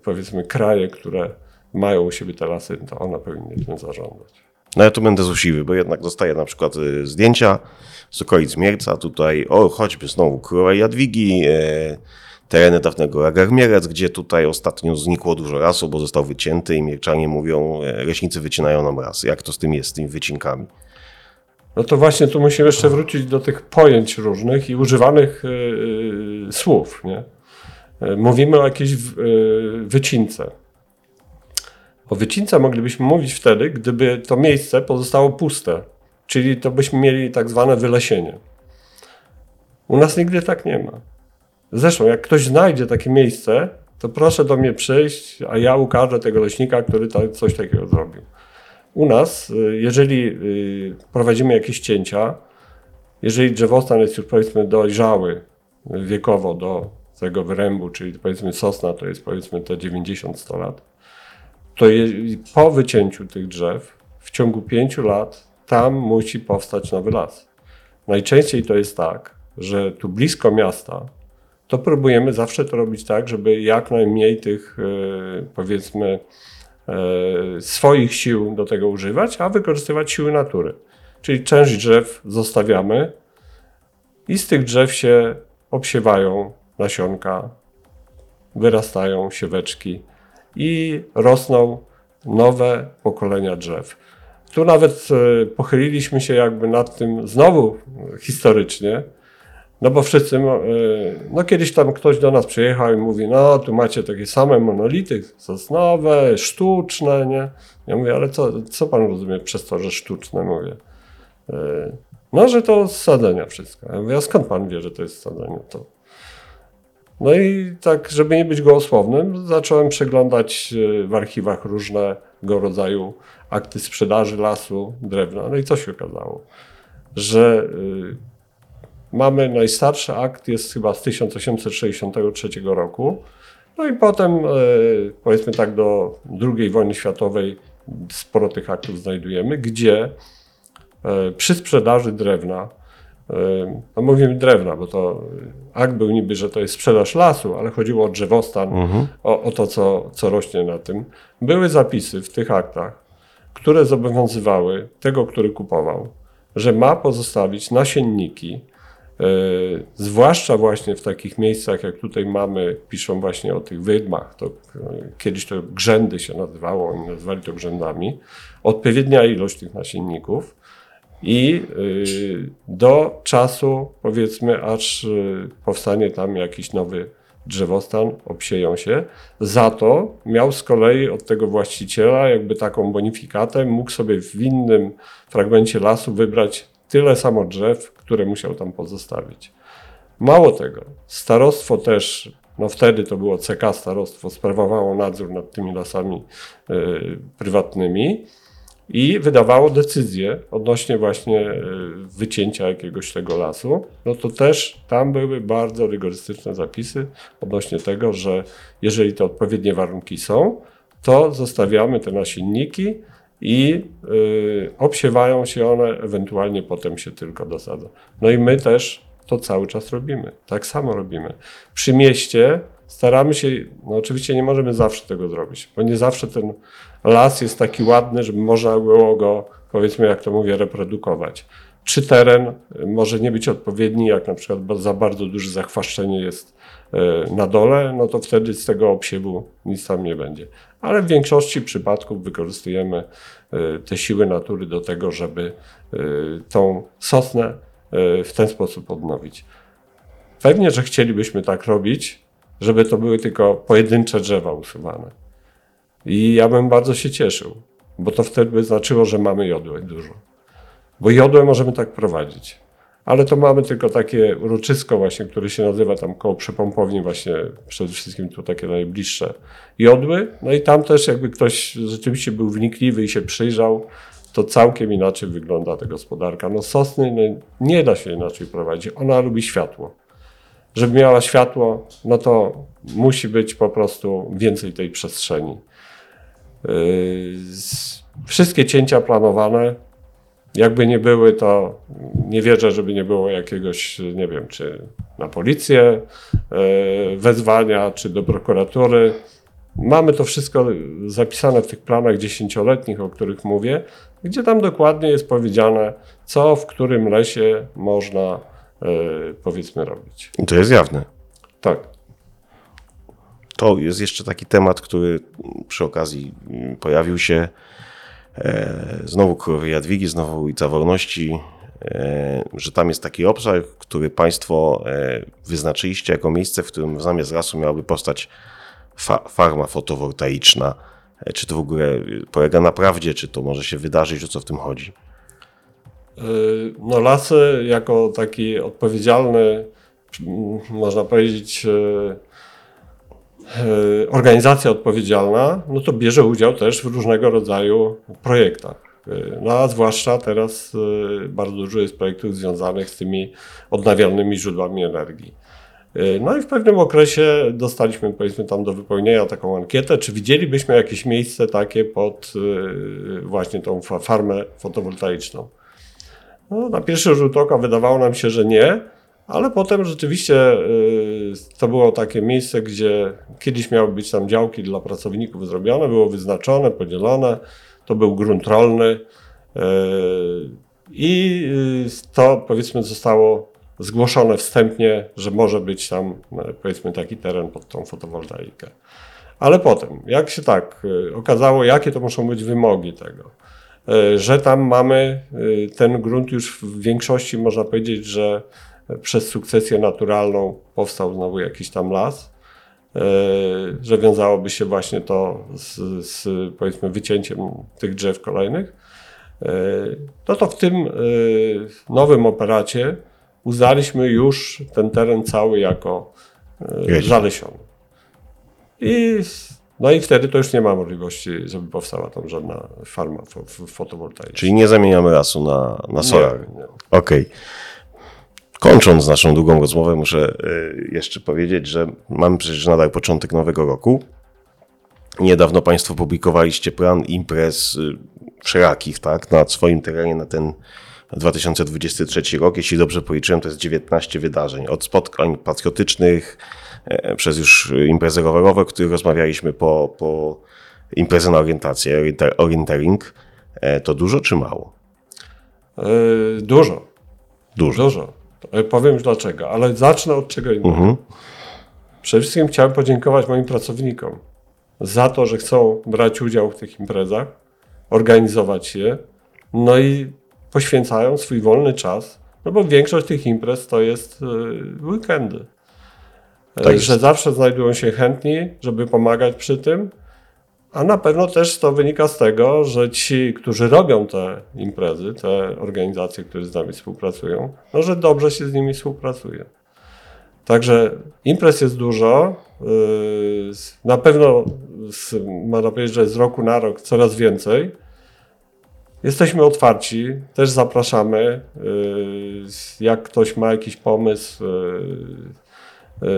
powiedzmy kraje, które mają u siebie te lasy, to one powinny tym zarządzać. No ja tu będę złośliwy, bo jednak dostaję na przykład y, zdjęcia z okolic Mierca, tutaj o choćby znowu Królowej Jadwigi, e, tereny dawnego Ragarmierec, gdzie tutaj ostatnio znikło dużo rasu, bo został wycięty i mierczanie mówią, e, leśnicy wycinają nam raz. Jak to z tym jest, z tymi wycinkami? No to właśnie tu musimy jeszcze wrócić do tych pojęć różnych i używanych yy, słów. Nie? E, mówimy o jakiejś yy, wycince. O wycince moglibyśmy mówić wtedy, gdyby to miejsce pozostało puste, czyli to byśmy mieli tak zwane wylesienie. U nas nigdy tak nie ma. Zresztą, jak ktoś znajdzie takie miejsce, to proszę do mnie przyjść, a ja ukażę tego leśnika, który coś takiego zrobił. U nas, y, jeżeli y, prowadzimy jakieś cięcia, jeżeli drzewostan jest już powiedzmy dojrzały wiekowo do tego wyrębu, czyli powiedzmy sosna to jest powiedzmy te 90-100 lat, to je, po wycięciu tych drzew w ciągu 5 lat tam musi powstać nowy las. Najczęściej to jest tak, że tu blisko miasta to próbujemy zawsze to robić tak, żeby jak najmniej tych y, powiedzmy E, swoich sił do tego używać, a wykorzystywać siły natury. Czyli część drzew zostawiamy i z tych drzew się obsiewają nasionka, wyrastają sieweczki i rosną nowe pokolenia drzew. Tu nawet e, pochyliliśmy się jakby nad tym znowu historycznie, no bo wszyscy, e, no kiedyś tam ktoś do nas przyjechał i mówi, no tu macie takie same monolity sosnowe, sztuczne, nie? Ja mówię, ale co, co pan rozumie przez to, że sztuczne, mówię. E, no, że to z sadzenia wszystko. Ja mówię, a skąd pan wie, że to jest sadzenie? To... No i tak, żeby nie być gołosłownym, zacząłem przeglądać e, w archiwach różnego rodzaju akty sprzedaży lasu, drewna. No i co się okazało? Że Mamy najstarszy akt, jest chyba z 1863 roku. No i potem, e, powiedzmy tak, do II wojny światowej sporo tych aktów znajdujemy, gdzie przy sprzedaży drewna, no mówimy drewna, bo to akt był niby, że to jest sprzedaż lasu, ale chodziło o drzewostan, mhm. o, o to, co, co rośnie na tym. Były zapisy w tych aktach, które zobowiązywały tego, który kupował, że ma pozostawić nasienniki, E, zwłaszcza właśnie w takich miejscach, jak tutaj mamy, piszą właśnie o tych wydmach, to e, kiedyś to grzędy się nazywało, oni nazywali to grzędami, odpowiednia ilość tych nasienników i e, do czasu, powiedzmy, aż powstanie tam jakiś nowy drzewostan, obsieją się. Za to miał z kolei od tego właściciela jakby taką bonifikatę, mógł sobie w innym fragmencie lasu wybrać tyle samo drzew, które musiał tam pozostawić. Mało tego, starostwo też no wtedy to było CK Starostwo, sprawowało nadzór nad tymi lasami e, prywatnymi i wydawało decyzje odnośnie właśnie e, wycięcia jakiegoś tego lasu, no to też tam były bardzo rygorystyczne zapisy odnośnie tego, że jeżeli te odpowiednie warunki są, to zostawiamy te nasienniki i y, obsiewają się one, ewentualnie potem się tylko dosadza. No i my też to cały czas robimy. Tak samo robimy. Przy mieście staramy się, no oczywiście nie możemy zawsze tego zrobić, bo nie zawsze ten las jest taki ładny, żeby można było go, powiedzmy, jak to mówię, reprodukować. Czy teren może nie być odpowiedni, jak na przykład za bardzo duże zachwaszczenie jest e, na dole, no to wtedy z tego obsiewu nic tam nie będzie. Ale w większości przypadków wykorzystujemy e, te siły natury do tego, żeby tą sosnę w ten sposób odnowić. Pewnie, że chcielibyśmy tak robić, żeby to były tylko pojedyncze drzewa usuwane. I ja bym bardzo się cieszył, bo to wtedy by znaczyło, że mamy jodłę dużo. Bo jodłę możemy tak prowadzić. Ale to mamy tylko takie uroczysko właśnie, które się nazywa tam koło przepompowni właśnie, przede wszystkim tu takie najbliższe jodły. No i tam też jakby ktoś rzeczywiście był wnikliwy i się przyjrzał, to całkiem inaczej wygląda ta gospodarka. No sosny no, nie da się inaczej prowadzić. Ona lubi światło. Żeby miała światło, no to musi być po prostu więcej tej przestrzeni. Yy, wszystkie cięcia planowane, jakby nie były, to nie wierzę, żeby nie było jakiegoś, nie wiem, czy na policję yy, wezwania, czy do prokuratury. Mamy to wszystko zapisane w tych planach dziesięcioletnich, o których mówię, gdzie tam dokładnie jest powiedziane, co w którym lesie można powiedzmy robić. I to jest jawne. Tak. To jest jeszcze taki temat, który przy okazji mm, pojawił się. E, znowu Królowej Jadwigi, znowu ulica Wolności, e, że tam jest taki obszar, który Państwo e, wyznaczyliście jako miejsce, w którym zamiast lasu miałaby powstać fa farma fotowoltaiczna. Czy to w ogóle polega na prawdzie, czy to może się wydarzyć, o co w tym chodzi? No lasy jako taki odpowiedzialny, można powiedzieć, E, organizacja odpowiedzialna, no to bierze udział też w różnego rodzaju projektach. No a zwłaszcza teraz bardzo dużo jest projektów związanych z tymi odnawialnymi źródłami energii. No i w pewnym okresie dostaliśmy powiedzmy tam do wypełnienia taką ankietę, czy widzielibyśmy jakieś miejsce takie pod właśnie tą farmę fotowoltaiczną. No, na pierwszy rzut oka wydawało nam się, że nie, ale potem rzeczywiście y, to było takie miejsce, gdzie kiedyś miały być tam działki dla pracowników zrobione, było wyznaczone, podzielone. To był grunt rolny y, i y, to powiedzmy zostało zgłoszone wstępnie, że może być tam powiedzmy taki teren pod tą fotowoltaikę. Ale potem, jak się tak okazało, jakie to muszą być wymogi tego, że tam mamy ten grunt już w większości można powiedzieć, że przez sukcesję naturalną powstał znowu jakiś tam las, e, że wiązałoby się właśnie to z, z powiedzmy wycięciem tych drzew kolejnych, e, no to w tym e, nowym operacie uznaliśmy już ten teren cały jako zalesiony. I, no i wtedy to już nie ma możliwości, żeby powstała tam żadna farma fotowoltaiczna. Czyli nie zamieniamy lasu na, na solar. Okej. Okay. Kończąc naszą długą rozmowę, muszę y, jeszcze powiedzieć, że mamy przecież nadal początek nowego roku. Niedawno Państwo publikowaliście plan imprez y, wszelakich, tak, na swoim terenie na ten 2023 rok. Jeśli dobrze policzyłem, to jest 19 wydarzeń. Od spotkań patriotycznych, przez już imprezy rowerowe, o których rozmawialiśmy, po, po imprezę na orientację, orientering. E, to dużo czy mało? Yy, dużo. Dużo. Dużo. E, powiem już dlaczego, ale zacznę od czego innego. Mhm. Przede wszystkim chciałem podziękować moim pracownikom za to, że chcą brać udział w tych imprezach, organizować je, no i poświęcają swój wolny czas, no bo większość tych imprez to jest e, weekendy. E, tak że zawsze znajdują się chętni, żeby pomagać przy tym, a na pewno też to wynika z tego, że ci, którzy robią te imprezy, te organizacje, które z nami współpracują, no, że dobrze się z nimi współpracuje. Także imprez jest dużo. Yy, Na pewno można powiedzieć, że z roku na rok coraz więcej. Jesteśmy otwarci, też zapraszamy. Yy, Jak ktoś ma jakiś pomysł,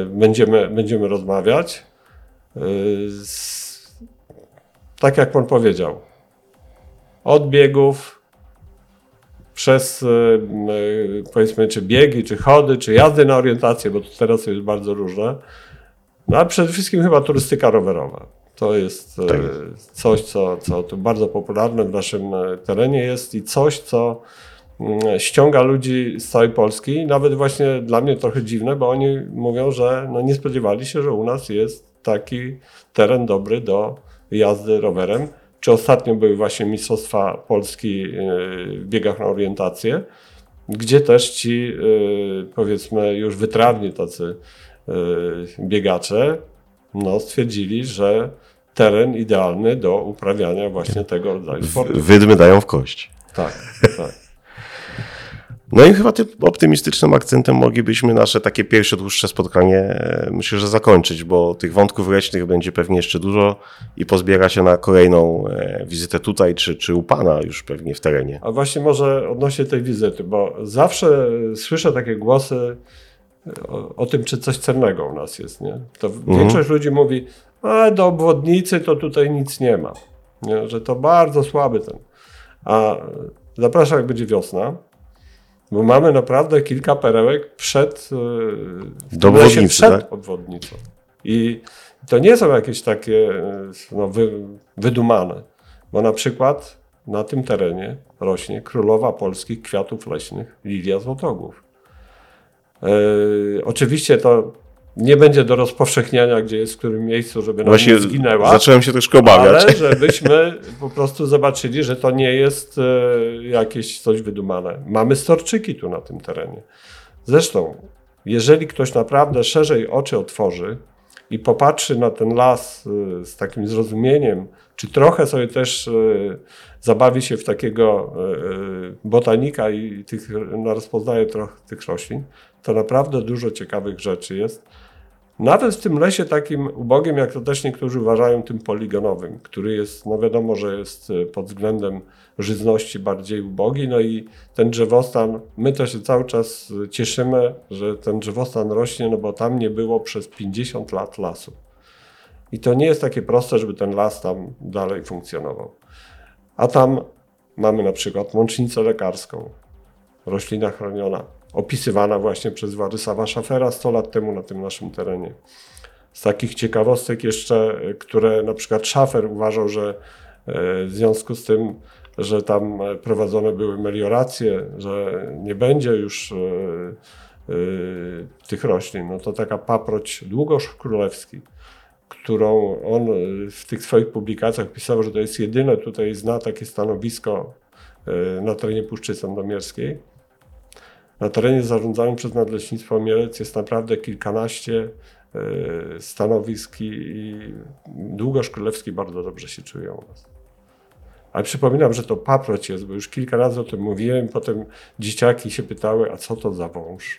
będziemy, będziemy rozmawiać. Z- Tak jak Pan powiedział, od biegów przez yy, powiedzmy czy biegi, czy chody, czy jazdy na orientację, bo to teraz jest bardzo różne. No ale przede wszystkim chyba turystyka rowerowa. To jest Tak. coś, co, co tu bardzo popularne w naszym terenie jest i coś, co ściąga ludzi z całej Polski. Nawet właśnie dla mnie trochę dziwne, bo oni mówią, że no nie spodziewali się, że u nas jest taki teren dobry do jazdy rowerem. Czy ostatnio były właśnie Mistrzostwa Polski e, w biegach na orientację, gdzie też ci e, powiedzmy już wytrawni tacy e, biegacze no, stwierdzili, że teren idealny do uprawiania właśnie tego rodzaju sportu. Wydmy dają w kość. Tak, tak. No i chyba tym optymistycznym akcentem moglibyśmy nasze takie pierwsze dłuższe spotkanie e, myślę, że zakończyć, bo tych wątków leśnych będzie pewnie jeszcze dużo i pozbiera się na kolejną e, wizytę tutaj, czy, czy u Pana już pewnie w terenie. A właśnie może odnośnie tej wizyty, bo zawsze słyszę takie głosy o, o tym, czy coś cennego u nas jest. Nie? To większość ludzi mówi, a do obwodnicy to tutaj nic nie ma. Nie? Że to bardzo słaby ten. A zapraszam, jak będzie wiosna, bo mamy naprawdę kilka perełek przed, w Do obwodnicy, przed tak? obwodnicą. I to nie są jakieś takie yy, no, wy, wydumane, bo na przykład na tym terenie rośnie królowa polskich kwiatów leśnych, lilia złotogłów. Yy, oczywiście to nie będzie do rozpowszechniania, gdzie jest w którym miejscu, żeby nam Właśnie nie zginęła. zacząłem się troszkę obawiać. Ale żebyśmy po prostu zobaczyli, że to nie jest e, jakieś coś wydumane. Mamy storczyki tu na tym terenie. Zresztą, jeżeli ktoś naprawdę szerzej oczy otworzy i popatrzy na ten las e, z takim zrozumieniem, czy trochę sobie też e, zabawi się w takiego botanika i tych, no, rozpoznaje trochę tych roślin, to naprawdę dużo ciekawych rzeczy jest. Nawet w tym lesie takim ubogim, jak to też niektórzy uważają, tym poligonowym, który jest, no wiadomo, że jest e, pod względem żyzności bardziej ubogi, no i ten drzewostan, my to się cały czas e, cieszymy, że ten drzewostan rośnie, no bo tam nie było przez 50 lat lasu. I to nie jest takie proste, żeby ten las tam dalej funkcjonował. A tam mamy na przykład mącznicę lekarską, roślina chroniona, opisywana właśnie przez Władysława Szafera 100 lat temu na tym naszym terenie. Z takich ciekawostek jeszcze, e, które na przykład Szafer uważał, że e, w związku z tym, że tam e, prowadzone były melioracje, że nie będzie już tych roślin, no to taka paproć długosz królewski, którą on w tych swoich publikacjach pisał, że to jest jedyne tutaj zna takie stanowisko na terenie Puszczy Sandomierskiej. Na terenie zarządzanym przez Nadleśnictwo Mielec jest naprawdę kilkanaście e, stanowisk i, Długosz Królewski bardzo dobrze się czują u nas. Ale przypominam, że to paproć jest, bo już kilka razy o tym mówiłem, potem dzieciaki się pytały, a co to za wąż?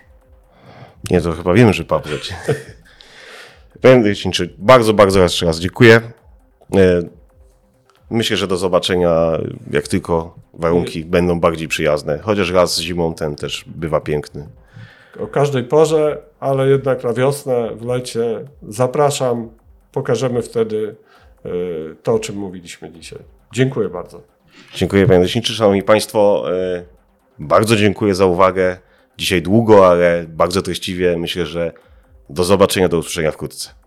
Nie, to chyba wiem, że paproć. Panie Leśniczy, bardzo, bardzo jeszcze raz dziękuję. Myślę, że do zobaczenia, jak tylko warunki będą bardziej przyjazne. Chociaż raz zimą ten też bywa piękny. o każdej porze, ale jednak na wiosnę, w lecie. Zapraszam, pokażemy wtedy e, to, o czym mówiliśmy dzisiaj. Dziękuję bardzo. Dziękuję panie leśniczy. Szanowni państwo, e, bardzo dziękuję za uwagę. Dzisiaj długo, ale bardzo treściwie. Myślę, że do zobaczenia, do usłyszenia wkrótce.